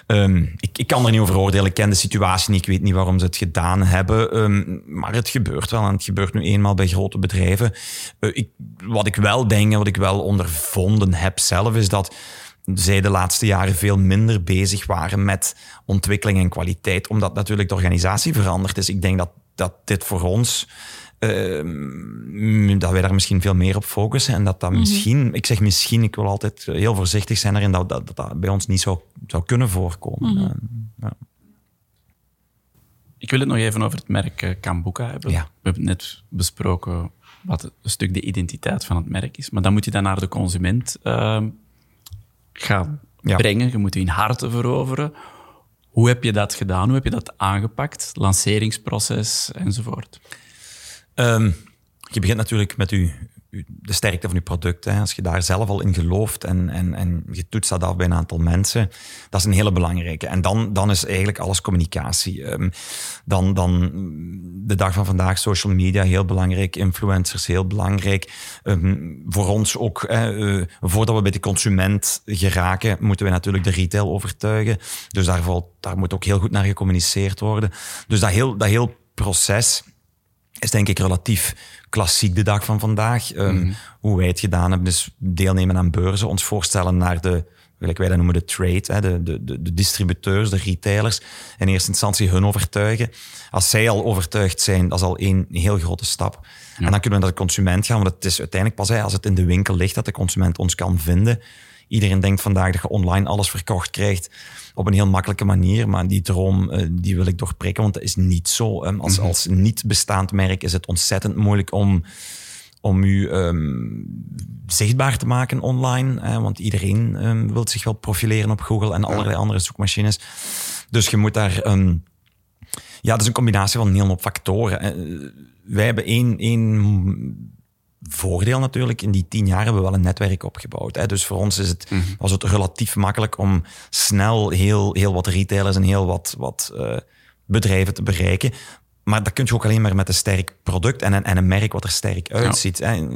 Um, ik, ik kan er niet over oordelen. Ik ken de situatie niet. Ik weet niet waarom ze het gedaan hebben. Um, maar het gebeurt wel. En het gebeurt nu eenmaal bij grote bedrijven. Uh, ik, wat ik wel denk en wat ik wel ondervonden heb zelf... is dat zij de laatste jaren veel minder bezig waren met ontwikkeling en kwaliteit. Omdat natuurlijk de organisatie veranderd is. Ik denk dat, dat dit voor ons... Uh, dat wij daar misschien veel meer op focussen. En dat dat Mhm. misschien, ik zeg misschien, ik wil altijd heel voorzichtig zijn erin dat dat, dat, dat bij ons niet zou, zou kunnen voorkomen. Mhm. Uh, ja. Ik wil het nog even over het merk Kambuka hebben. Ja. We hebben net besproken wat een stuk de identiteit van het merk is. Maar dan moet je dat naar de consument uh, gaan Ja. brengen. Je moet je in harten veroveren. Hoe heb je dat gedaan? Hoe heb je dat aangepakt? Lanceringsproces enzovoort. Um, je begint natuurlijk met je, de sterkte van je product. Hè. Als je daar zelf al in gelooft en, en, en je toetst dat af bij een aantal mensen, dat is een hele belangrijke. En dan, dan is eigenlijk alles communicatie. Um, dan, dan de dag van vandaag social media heel belangrijk, influencers heel belangrijk. Um, voor ons ook, uh, voordat we bij de consument geraken, moeten we natuurlijk de retail overtuigen. Dus daar, daar moet ook heel goed naar gecommuniceerd worden. Dus dat heel, dat heel proces is denk ik relatief klassiek de dag van vandaag. Um, mm -hmm. Hoe wij het gedaan hebben, is deelnemen aan beurzen, ons voorstellen naar de, gelijk wij dat noemen, de trade, hè, de, de, de distributeurs, de retailers, in eerste instantie hun overtuigen. Als zij al overtuigd zijn, dat is al één heel grote stap. Ja. En dan kunnen we naar de consument gaan, want het is uiteindelijk pas hè, als het in de winkel ligt dat de consument ons kan vinden. Iedereen denkt vandaag dat je online alles verkocht krijgt op een heel makkelijke manier. Maar die droom, uh, die wil ik doorprikken, want dat is niet zo. Als, als niet bestaand merk is het ontzettend moeilijk om, om u um, zichtbaar te maken online. Hè, want iedereen um, wil zich wel profileren op Google en allerlei andere zoekmachines. Dus je moet daar... Um, ja, dat is een combinatie van een hele hoop factoren. Uh, wij hebben één... één voordeel natuurlijk. In die tien jaar hebben we wel een netwerk opgebouwd. Hè. Dus voor ons is het, mm -hmm. was het relatief makkelijk om snel heel, heel wat retailers en heel wat, wat uh, bedrijven te bereiken. Maar dat kun je ook alleen maar met een sterk product en een, en een merk wat er sterk uitziet. Ja. Hè.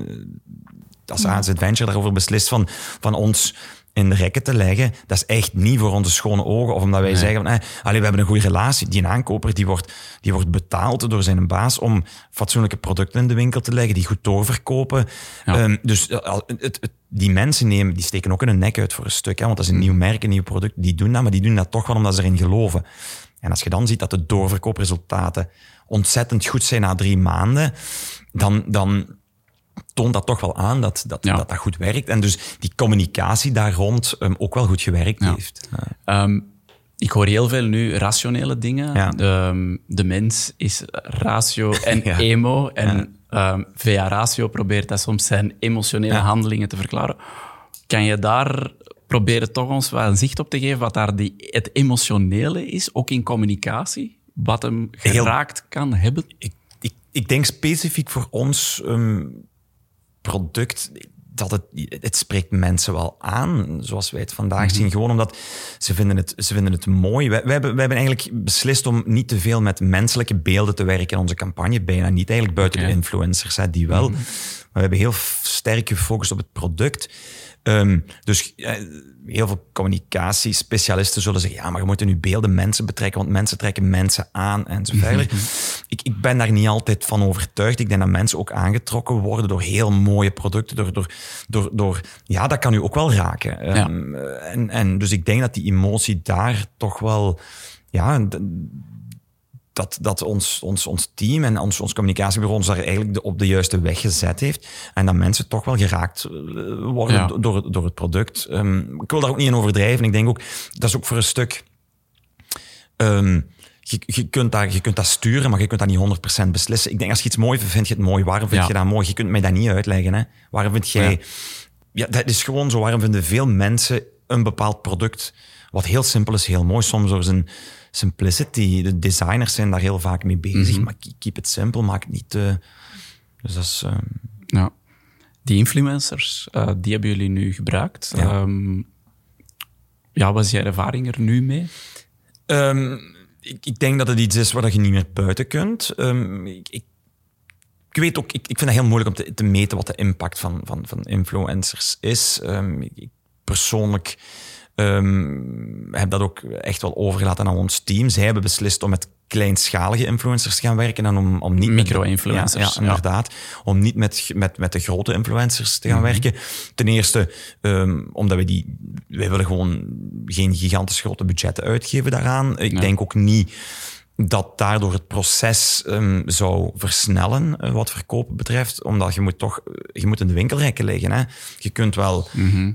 Als AZ Adventure daarover beslist van, van ons in de rekken te leggen, dat is echt niet voor onze schone ogen. Of omdat wij nee. zeggen, van, eh, allee, we hebben een goede relatie. Die aankoper die wordt, die wordt betaald door zijn baas om fatsoenlijke producten in de winkel te leggen, die goed doorverkopen. Ja. Um, dus het, het, het, die mensen nemen, die steken ook hun nek uit voor een stuk. Hè, want dat is een mm. nieuw merk, een nieuw product. Die doen dat, maar die doen dat toch wel omdat ze erin geloven. En als je dan ziet dat de doorverkoopresultaten ontzettend goed zijn na drie maanden, dan... dan toont dat toch wel aan dat dat, ja. dat dat goed werkt. En dus die communicatie daar rond um, ook wel goed gewerkt ja. heeft. Ja. Um, ik hoor heel veel nu rationele dingen. De, de mens is ratio en emo. En ehm, via ratio probeert hij soms zijn emotionele handelingen te verklaren. Kan je daar proberen toch ons wat een zicht op te geven wat daar die, het emotionele is, ook in communicatie? Wat hem Heel- geraakt kan hebben? ik, ik, ik denk specifiek voor ons ehm, product dat het, het spreekt mensen wel aan, zoals wij het vandaag zien. Gewoon omdat ze vinden het, ze vinden het mooi. Wij, wij, hebben, wij hebben eigenlijk beslist om niet te veel met menselijke beelden te werken in onze campagne. Bijna niet, eigenlijk buiten de influencers, hè, die wel. Maar we hebben heel sterk gefocust op het product. Ehm, dus eh, heel veel communicatiespecialisten zullen zeggen, ja, maar je moet nu beelden mensen betrekken, want mensen trekken mensen aan en zo verder. ik, ik ben daar niet altijd van overtuigd. Ik denk dat mensen ook aangetrokken worden door heel mooie producten, door, door, door, door ja, dat kan u ook wel raken. Ehm, en, en dus ik denk dat die emotie daar toch wel, ja, dat, dat ons, ons, ons team en ons, ons communicatiebureau ons daar eigenlijk de, op de juiste weg gezet heeft. En dat mensen toch wel geraakt eh, worden Ja. door, door het product. Ehm, ik wil daar ook niet in overdrijven. Ik denk ook, dat is ook voor een stuk... ehm, je, je, kunt dat, je kunt dat sturen, maar je kunt dat niet 100% beslissen. Ik denk, als je iets mooi vindt, vind je het mooi. Waarom vind Ja. je dat mooi? Je kunt mij dat niet uitleggen. Hè? Waarom vind jij... Ja. Ja, dat is gewoon zo. Waarom vinden veel mensen een bepaald product, wat heel simpel is, heel mooi, soms door zijn simplicity. De designers zijn daar heel vaak mee bezig, Mhm. maar keep it simple, maak het niet te... Dus dat is... ehm, Ja. Die influencers, eh, die hebben jullie nu gebruikt. Ja. Ehm, ja, wat is jouw ervaring er nu mee? Ehm, ik, ik denk dat het iets is waar dat je niet meer buiten kunt. Ehm, ik, ik, ik weet ook, ik, ik vind het heel moeilijk om te, te meten wat de impact van, van, van influencers is. Ik persoonlijk ehm, heb dat ook echt wel overgelaten aan ons team. Zij hebben beslist om met kleinschalige influencers te gaan werken en om, om niet Micro-influencers, Ja, ja, inderdaad. Om niet met, met, met de grote influencers te gaan werken. Ten eerste, ehm, omdat we die, wij willen gewoon geen gigantisch grote budgetten uitgeven daaraan. Ik denk ook niet dat daardoor het proces ehm, zou versnellen eh, wat verkopen betreft, omdat je moet toch je moet in de winkelrekken liggen. Hè. Je kunt wel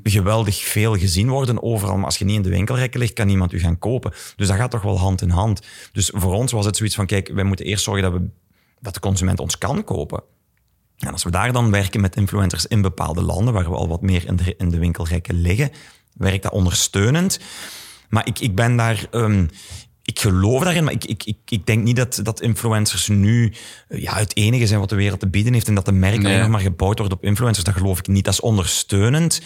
geweldig veel gezien worden overal, maar als je niet in de winkelrekken ligt, kan niemand u gaan kopen. Dus dat gaat toch wel hand in hand. Dus voor ons was het zoiets van, kijk, wij moeten eerst zorgen dat, we, dat de consument ons kan kopen. En als we daar dan werken met influencers in bepaalde landen, waar we al wat meer in de, in de winkelrekken liggen, werkt dat ondersteunend. Maar ik, ik ben daar... ehm, ik geloof daarin, maar ik, ik, ik, ik denk niet dat, dat influencers nu eh, ja, het enige zijn wat de wereld te bieden heeft en dat de merk Nee. alleen nog maar gebouwd wordt op influencers. Dat geloof ik niet. Dat is ondersteunend.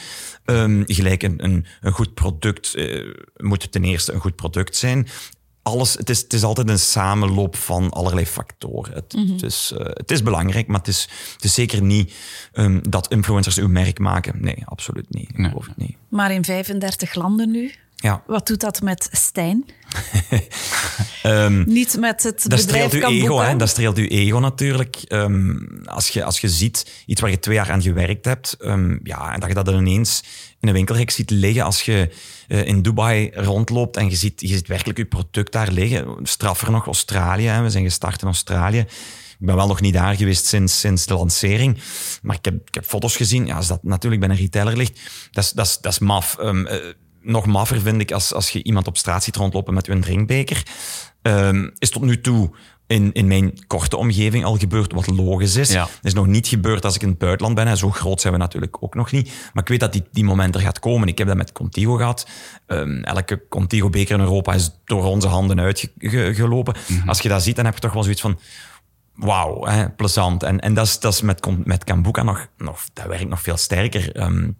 Ehm, gelijk een, een, een goed product eh, moet ten eerste een goed product zijn. Alles, het, is, het is altijd een samenloop van allerlei factoren. Het, het, is, eh, het is belangrijk, maar het is, het is zeker niet ehm, dat influencers uw merk maken. Nee, absoluut niet. Ik Nee. geloof het niet. Maar in 35 landen nu. Ja. Wat doet dat met Stijn? Ehm, Niet met het Dat bedrijf streelt uw ego, hè? Dat streelt uw ego natuurlijk. Ehm, als, je, als je ziet iets waar je twee jaar aan gewerkt hebt, ehm, ja, en dat je dat dan ineens in een winkelrek ziet liggen, als je eh, in Dubai rondloopt en je ziet, je ziet werkelijk je product daar liggen. Straffer nog Australië, hè? we zijn gestart in Australië. Ik ben wel nog niet daar geweest sinds, sinds de lancering. Maar ik heb, ik heb foto's gezien. Ja, als dat natuurlijk bij een retailer ligt, dat is, dat is, dat is maf. Eh, nog maffer vind ik als, als je iemand op straat ziet rondlopen met een drinkbeker. Ehm, is tot nu toe in, in mijn korte omgeving al gebeurd wat logisch is. Ja. Is nog niet gebeurd als ik in het buitenland ben. En zo groot zijn we natuurlijk ook nog niet. Maar ik weet dat die, die moment er gaat komen. Ik heb dat met Contigo gehad. Ehm, elke Contigo-beker in Europa is door onze handen uitgelopen. Als je dat ziet, dan heb je toch wel zoiets van... Wauw, plezant. En, en dat is, dat is met, met Kambuka nog, nog... Dat werkt nog veel sterker. Ehm,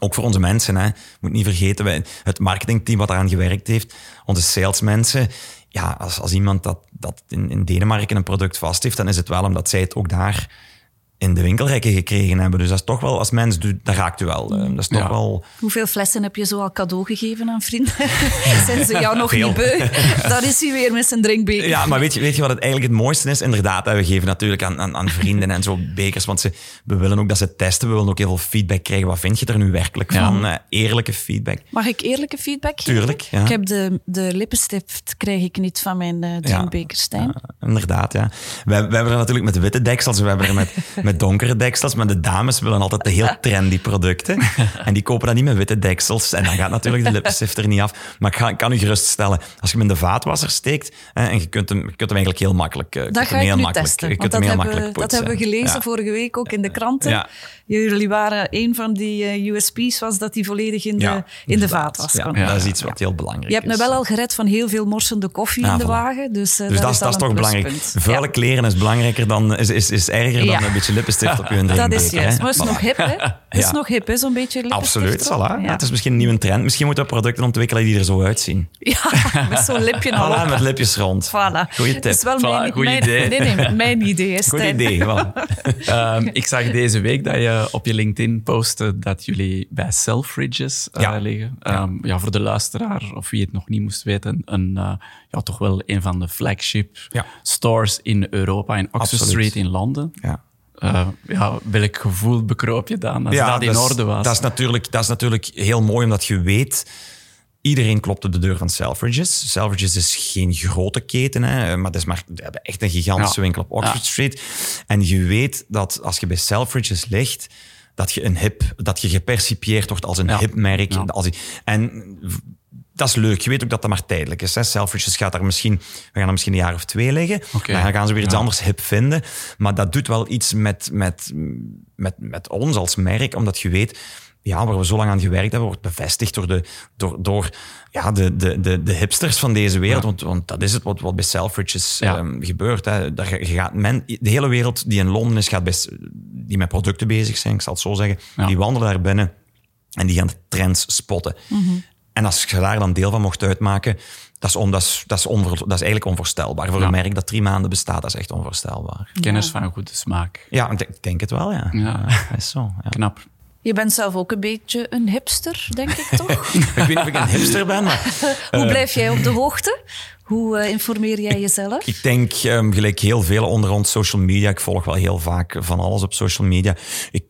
ook voor onze mensen. Hè. Moet niet vergeten, wij, het marketingteam wat eraan gewerkt heeft, onze salesmensen. Ja, als, als iemand dat, dat in, in Denemarken een product vast heeft, dan is het wel omdat zij het ook daar in de winkelrekken gekregen hebben. Dus dat is toch wel, als mens, dat raakt u wel. Eh, Dat is toch Ja. wel... Hoeveel flessen heb je zo al cadeau gegeven aan vrienden? Zijn ze jou nog Veel. niet beu? Dan is hij weer met zijn drinkbeker. Ja, maar weet je, weet je wat het eigenlijk het mooiste is? Inderdaad, we geven natuurlijk aan, aan, aan vrienden en zo bekers, want ze, we willen ook dat ze testen. We willen ook heel veel feedback krijgen. Wat vind je er nu werkelijk Ja. van? Eh, eerlijke feedback. Mag ik eerlijke feedback geven? Tuurlijk, ja. Ik heb de, de lippenstift krijg ik niet van mijn eh drinkbeker, Stijn. Ja, inderdaad, ja. We, we hebben er natuurlijk met witte deksels, we hebben er met, met met donkere deksels. Maar de dames willen altijd de heel trendy producten. En die kopen dan niet met witte deksels. En dan gaat natuurlijk de lipstifter niet af. Maar ik, ga, ik kan u geruststellen, als je hem in de vaatwasser steekt, hè, en je kunt, hem, je kunt hem eigenlijk heel makkelijk uh, Dat ga ik heel nu makkelijk, testen. je Want kunt dat hem heel hebben, makkelijk dat hebben we poetsen. gelezen Ja. vorige week ook in de kranten. Ja. Jullie waren een van die eh, USP's, was dat die volledig in de, Ja, in de vaat was. Ja, dat is iets wat heel belangrijk Je hebt me is. wel al gered van heel veel morsende koffie Ah, in de voilà. wagen. Dus, eh, Dus dat, is, dat is toch belangrijk. Vuile Ja. kleren is belangrijker dan, is, is, is erger Ja. dan een beetje lippenstift op je Dat is juist. hè. Maar het is Voilà. nog hip, hè? Het is Ja. nog hip, hè? Zo'n beetje lippenstift Absoluut, voilà. Ja. Het is misschien een nieuwe trend. Misschien moeten we producten ontwikkelen die er zo uitzien. Ja, met zo'n lipje al Voilà, op. met lipjes rond. Voilà. Goeie Het is tip. wel Voilà, mijn, goeie mijn, idee. Nee, nee, mijn idee is Goed idee. Ehm, ik zag deze week dat je op je LinkedIn postte dat jullie bij Selfridges eh, Ja. liggen. Ehm, ja, voor de luisteraar, of wie het nog niet moest weten, een, eh, ja, toch wel een van de flagship Ja. stores in Europa, in Oxford Absoluut. Street in Londen. Ja. Eh, ja, welk gevoel bekroop je dan als dat in is- orde was? Dat is, natuurlijk, dat is natuurlijk heel mooi, omdat je weet... Iedereen klopt op de deur van Selfridges. Selfridges is geen grote keten, hè, maar dat is maar, hebben echt een gigantische Ja. winkel op Oxford Ja. Street. En je weet dat als je bij Selfridges ligt, dat je, een hip, dat je gepercipieerd wordt als een Ja. hip merk. Ja. Als, en dat is leuk. Je weet ook dat dat maar tijdelijk is. Hè. Selfridges gaat daar misschien, we gaan er misschien een jaar of twee liggen. Dan gaan ze weer iets Ja. anders hip vinden. Maar dat doet wel iets met, met, met, met ons als merk, omdat je weet, ja, waar we zo lang aan gewerkt hebben, wordt bevestigd door de, door, door, ja, de, de, de, de hipsters van deze wereld. Want, want dat is het wat, wat bij Selfridges Ja. ehm, gebeurt. Hè. Daar, gaat men, de hele wereld die in Londen is, gaat bij, die met producten bezig zijn, ik zal het zo zeggen, Ja. die wandelen daar binnen en die gaan de trends spotten. En als je daar dan deel van mocht uitmaken, dat is, on, dat is, dat is, dat is eigenlijk onvoorstelbaar. Voor Ja. een merk dat drie maanden bestaat, dat is echt onvoorstelbaar. Kennis van goede smaak. Ja, ik denk het wel, ja. Ja. dat is zo. Ja. Knap. Je bent zelf ook een beetje een hipster, denk ik toch? Ik weet niet of ik een hipster ben, maar Hoe blijf jij op de hoogte? Hoe eh, informeer jij jezelf? ik denk, ehm, gelijk heel veel onder ons social media, ik volg wel heel vaak van alles op social media. Ik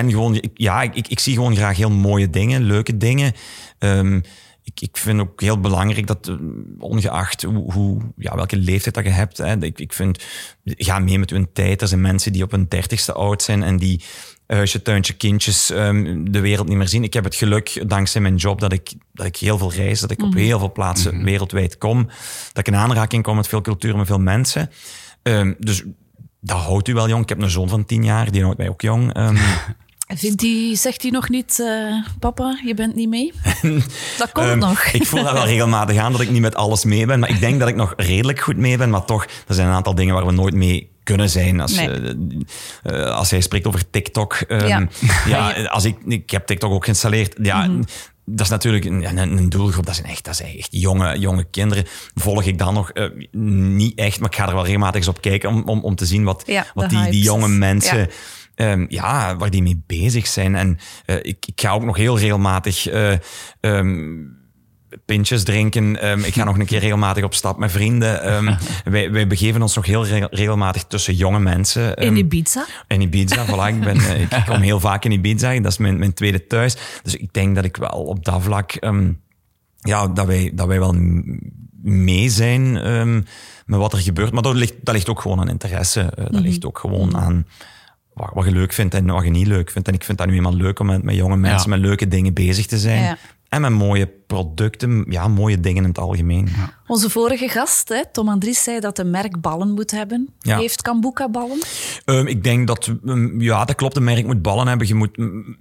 ben gewoon, ik- ja, ik, ik, zie gewoon graag heel mooie dingen, leuke dingen. Ehm, ik, ik vind ook heel belangrijk dat, eh, ongeacht hoe, hoe, ja, welke leeftijd dat je hebt, hè, ik, ik vind, ga mee met hun tijd. Er zijn mensen die op hun dertigste oud zijn en die huisje, tuintje, kindjes ehm, de wereld niet meer zien. Ik heb het geluk, dankzij mijn job, dat ik, dat ik heel veel reis, dat ik op heel veel plaatsen wereldwijd kom, dat ik in aanraking kom met veel cultuur, met veel mensen. Ehm, dus dat houdt u wel jong. Ik heb een zoon van tien jaar, die houdt mij ook jong. Ehm, Vindt die, zegt hij nog niet, eh, papa, je bent niet mee? Dat komt Ehm, nog. Ik voel dat wel regelmatig aan dat ik niet met alles mee ben. Maar ik denk dat ik nog redelijk goed mee ben. Maar toch, er zijn een aantal dingen waar we nooit mee kunnen zijn. Als, Nee. eh, eh, als hij spreekt over TikTok. ehm, Ja. ja, als ik, ik heb TikTok ook geïnstalleerd. Ja, Mhm. Dat is natuurlijk een, een, een doelgroep. Dat zijn echt, dat zijn echt jonge, jonge kinderen. Volg ik dan nog eh, niet echt, maar ik ga er wel regelmatig eens op kijken om, om, om te zien wat, Ja, wat die, die jonge mensen... Ja. Ehm, ja, waar die mee bezig zijn. En eh, ik, ik ga ook nog heel regelmatig eh, ehm, pintjes drinken. Ehm, ik ga nog een keer regelmatig op stap met vrienden. Ehm, wij, wij begeven ons nog heel re- regelmatig tussen jonge mensen. In Ehm, Ibiza? in Ibiza, voilà. Ik, ben, eh, ik kom heel vaak in Ibiza. Dat is mijn, mijn tweede thuis. Dus ik denk dat ik wel op dat vlak... ehm, ja, dat wij, dat wij wel mee zijn ehm, met wat er gebeurt. Maar dat ligt, dat ligt ook gewoon aan interesse. Eh, dat ligt ook gewoon aan wat, wat je leuk vindt en wat je niet leuk vindt. En ik vind dat nu eenmaal leuk om met, met jonge mensen Ja. met leuke dingen bezig te zijn. Ja. En met mooie producten, ja, mooie dingen in het algemeen. Onze vorige gast, hè, Tom Andries, zei dat een merk ballen moet hebben. Ja. Heeft Kambuka ballen? Ehm, ik denk dat, ehm, ja, dat klopt. Een merk moet ballen hebben. Je moet, mm,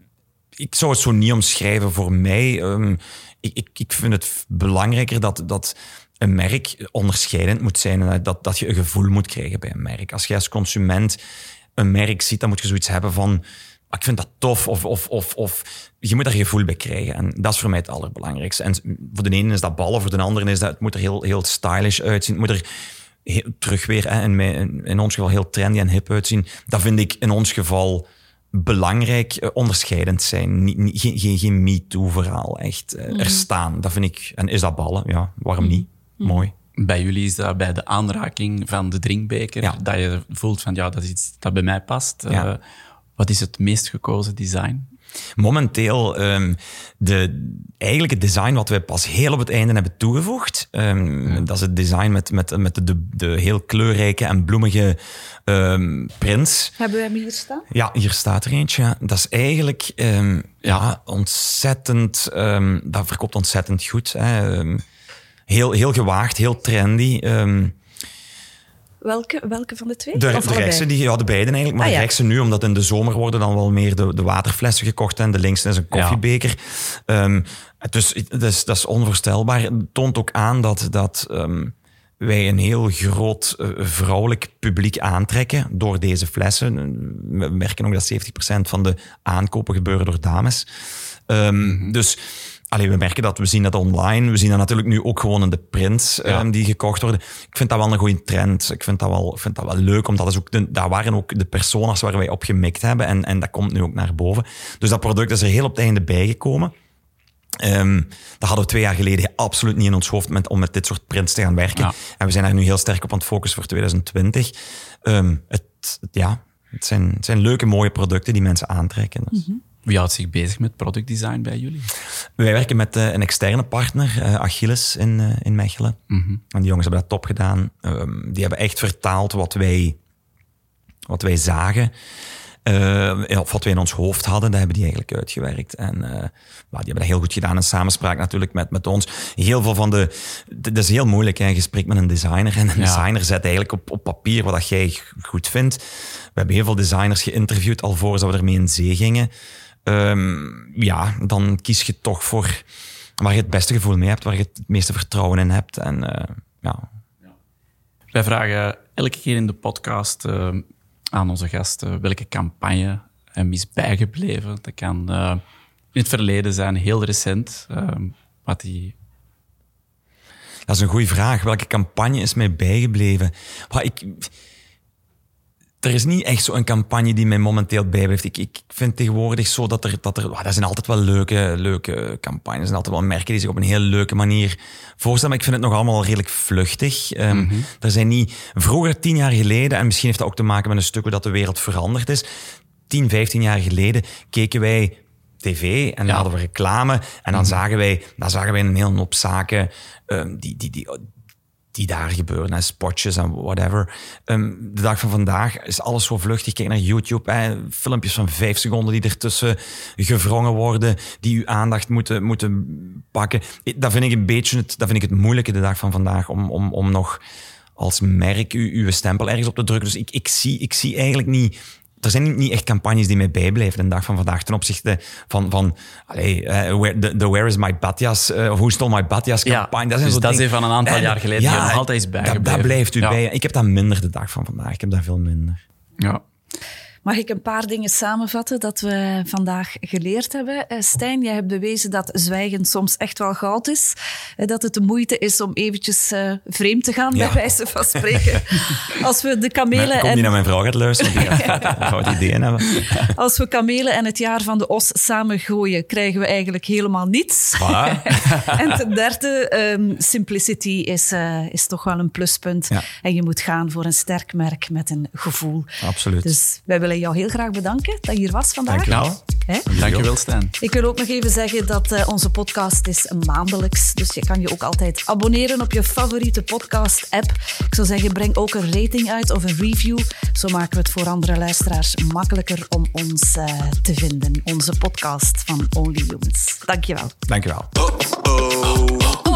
ik zou het zo niet omschrijven voor mij. Ehm, ik, ik, ik vind het belangrijker dat, dat een merk onderscheidend moet zijn. En dat, dat je een gevoel moet krijgen bij een merk. Als je als consument een merk ziet, dan moet je zoiets hebben van... "Ah, Ik vind dat tof, of, of, of, of je moet er gevoel bij krijgen. En dat is voor mij het allerbelangrijkste. En voor de ene is dat ballen, voor de andere is dat het moet er heel, heel stylish uitzien. Het moet er heel, terug weer, hè, in, mijn- in ons geval heel trendy en hip uitzien. Dat vind ik in ons geval belangrijk, eh, onderscheidend zijn. Niet, niet- geen, geen, geen me-too-verhaal, echt eh, er staan. Dat vind ik, en is dat ballen? Ja, waarom niet? Mooi. Bij jullie is dat bij de aanraking van de drinkbeker, Ja. dat je voelt van ja, dat is iets dat bij mij past. Ja. Eh, wat is het meest gekozen design? Momenteel, um, de, eigenlijk het design wat we pas heel op het einde hebben toegevoegd, um, dat is het design met, met, met de, de, de heel kleurrijke en bloemige um, prints. Hebben we hem hier staan? Ja, hier staat er eentje. Dat is eigenlijk ja, ontzettend, dat verkoopt ontzettend goed. Hè. heel, heel gewaagd, heel trendy. Welke, welke van de twee? De, de rechtse, die, ja, de beiden eigenlijk. Maar ah, de rechtse nu, omdat in de zomer worden dan wel meer de, de waterflessen gekocht en de linkse is een koffiebeker. Ja. Um, dus dat is, onvoorstelbaar. Het toont ook aan dat, dat um, wij een heel groot uh, vrouwelijk publiek aantrekken door deze flessen. We merken ook dat 70% van de aankopen gebeuren door dames. Um, Dus Allee, we merken dat, we zien dat online. We zien dat natuurlijk nu ook gewoon in de prints um, die gekocht worden. Ik vind dat wel een goede trend. Ik vind dat wel, vind dat wel leuk, omdat dat, is ook de, dat waren ook de personas waar wij op gemikt hebben. En, en dat komt nu ook naar boven. Dus dat product is er heel op het einde bijgekomen. Um, dat hadden we twee jaar geleden absoluut niet in ons hoofd met, om met dit soort prints te gaan werken. En we zijn daar nu heel sterk op aan het focussen voor 2020. Um, het, ja, het zijn, het zijn leuke, mooie producten die mensen aantrekken. Dus. Mm wie houdt zich bezig met productdesign bij jullie? Wij werken met uh, een externe partner, uh, Achilles in, uh, in Mechelen. Mm -hmm. En die jongens hebben dat top gedaan. Um, die hebben echt vertaald wat wij, wat wij zagen. of wat wij in ons hoofd hadden, dat hebben die eigenlijk uitgewerkt. En die hebben dat heel goed gedaan in samenspraak natuurlijk met, met ons. Heel veel van de... Het is heel moeilijk, hè, een gesprek met een designer. En een ja. designer zet eigenlijk op, op papier wat dat jij goed vindt. We hebben heel veel designers geïnterviewd al voor ze we ermee in zee gingen. Um, ja, dan kies je toch voor waar je het beste gevoel mee hebt, waar je het meeste vertrouwen in hebt. En, uh, ja. Wij vragen elke keer in de podcast uh, aan onze gasten welke campagne hem is bijgebleven. Dat kan uh, in het verleden zijn, heel recent. Ehm, wat die dat is een goede vraag. Welke campagne is mij bijgebleven? Maar ik, er is niet echt zo'n campagne die mij momenteel bijblijft. Ik, ik vind tegenwoordig zo dat er, dat er, oh, dat zijn altijd wel leuke, leuke campagnes. Er zijn altijd wel merken die zich op een heel leuke manier voorstellen. Maar ik vind het nog allemaal redelijk vluchtig. Um, Er zijn niet, vroeger, tien jaar geleden, en misschien heeft dat ook te maken met een stuk hoe dat de wereld veranderd is. Tien, vijftien jaar geleden keken wij tv en dan hadden we reclame. En dan mhm. zagen wij, dan zagen wij een hele hoop zaken um, die, die, die, die daar gebeuren, hè, spotjes en whatever. Um, de dag van vandaag is alles zo vluchtig. Kijk naar YouTube, filmpjes van vijf seconden die ertussen gewrongen worden, die uw aandacht moeten, moeten pakken. Dat vind ik een beetje het, dat vind ik het moeilijke de dag van vandaag, om, om, om nog als merk uw, uw stempel ergens op te drukken. Dus ik, ik, zie, ik zie eigenlijk niet er zijn niet echt campagnes die mij bijblijven de dag van vandaag ten opzichte van, van allee, uh, where, the, the, Where is my Batjas, uh, Who stole my Batjas campagne. Ja, dat is, dus dat is van een aantal jaar geleden ja, nog altijd is bijgebleven. Dat, dat blijft u bij. Ik heb dat minder de dag van vandaag. Ik heb dat veel minder. Ja. Mag ik een paar dingen samenvatten dat we vandaag geleerd hebben? Uh, Stijn, jij hebt bewezen dat zwijgen soms echt wel goud is. Uh, dat het de moeite is om eventjes uh, vreemd te gaan, ja. bij wijze van spreken. Als we de kamelen... Maar, ik kom en... niet naar mijn vrouw gaat luisteren, die gaat ideeën hebben. Als we kamelen en het jaar van de os samen gooien, krijgen we eigenlijk helemaal niets. en ten derde, um, simplicity is, is toch wel een pluspunt. Ja. En je moet gaan voor een sterk merk met een gevoel. Absoluut. Dus wij willen willen jou heel graag bedanken dat je hier was vandaag. Dank je wel. Dank je wel, Stijn. Ik wil ook nog even zeggen dat uh, onze podcast is maandelijks. Dus je kan je ook altijd abonneren op je favoriete podcast-app. Ik zou zeggen, breng ook een rating uit of een review. Zo maken we het voor andere luisteraars makkelijker om ons uh, te vinden. Onze podcast van Only Humans. Dank je wel. Dank je wel.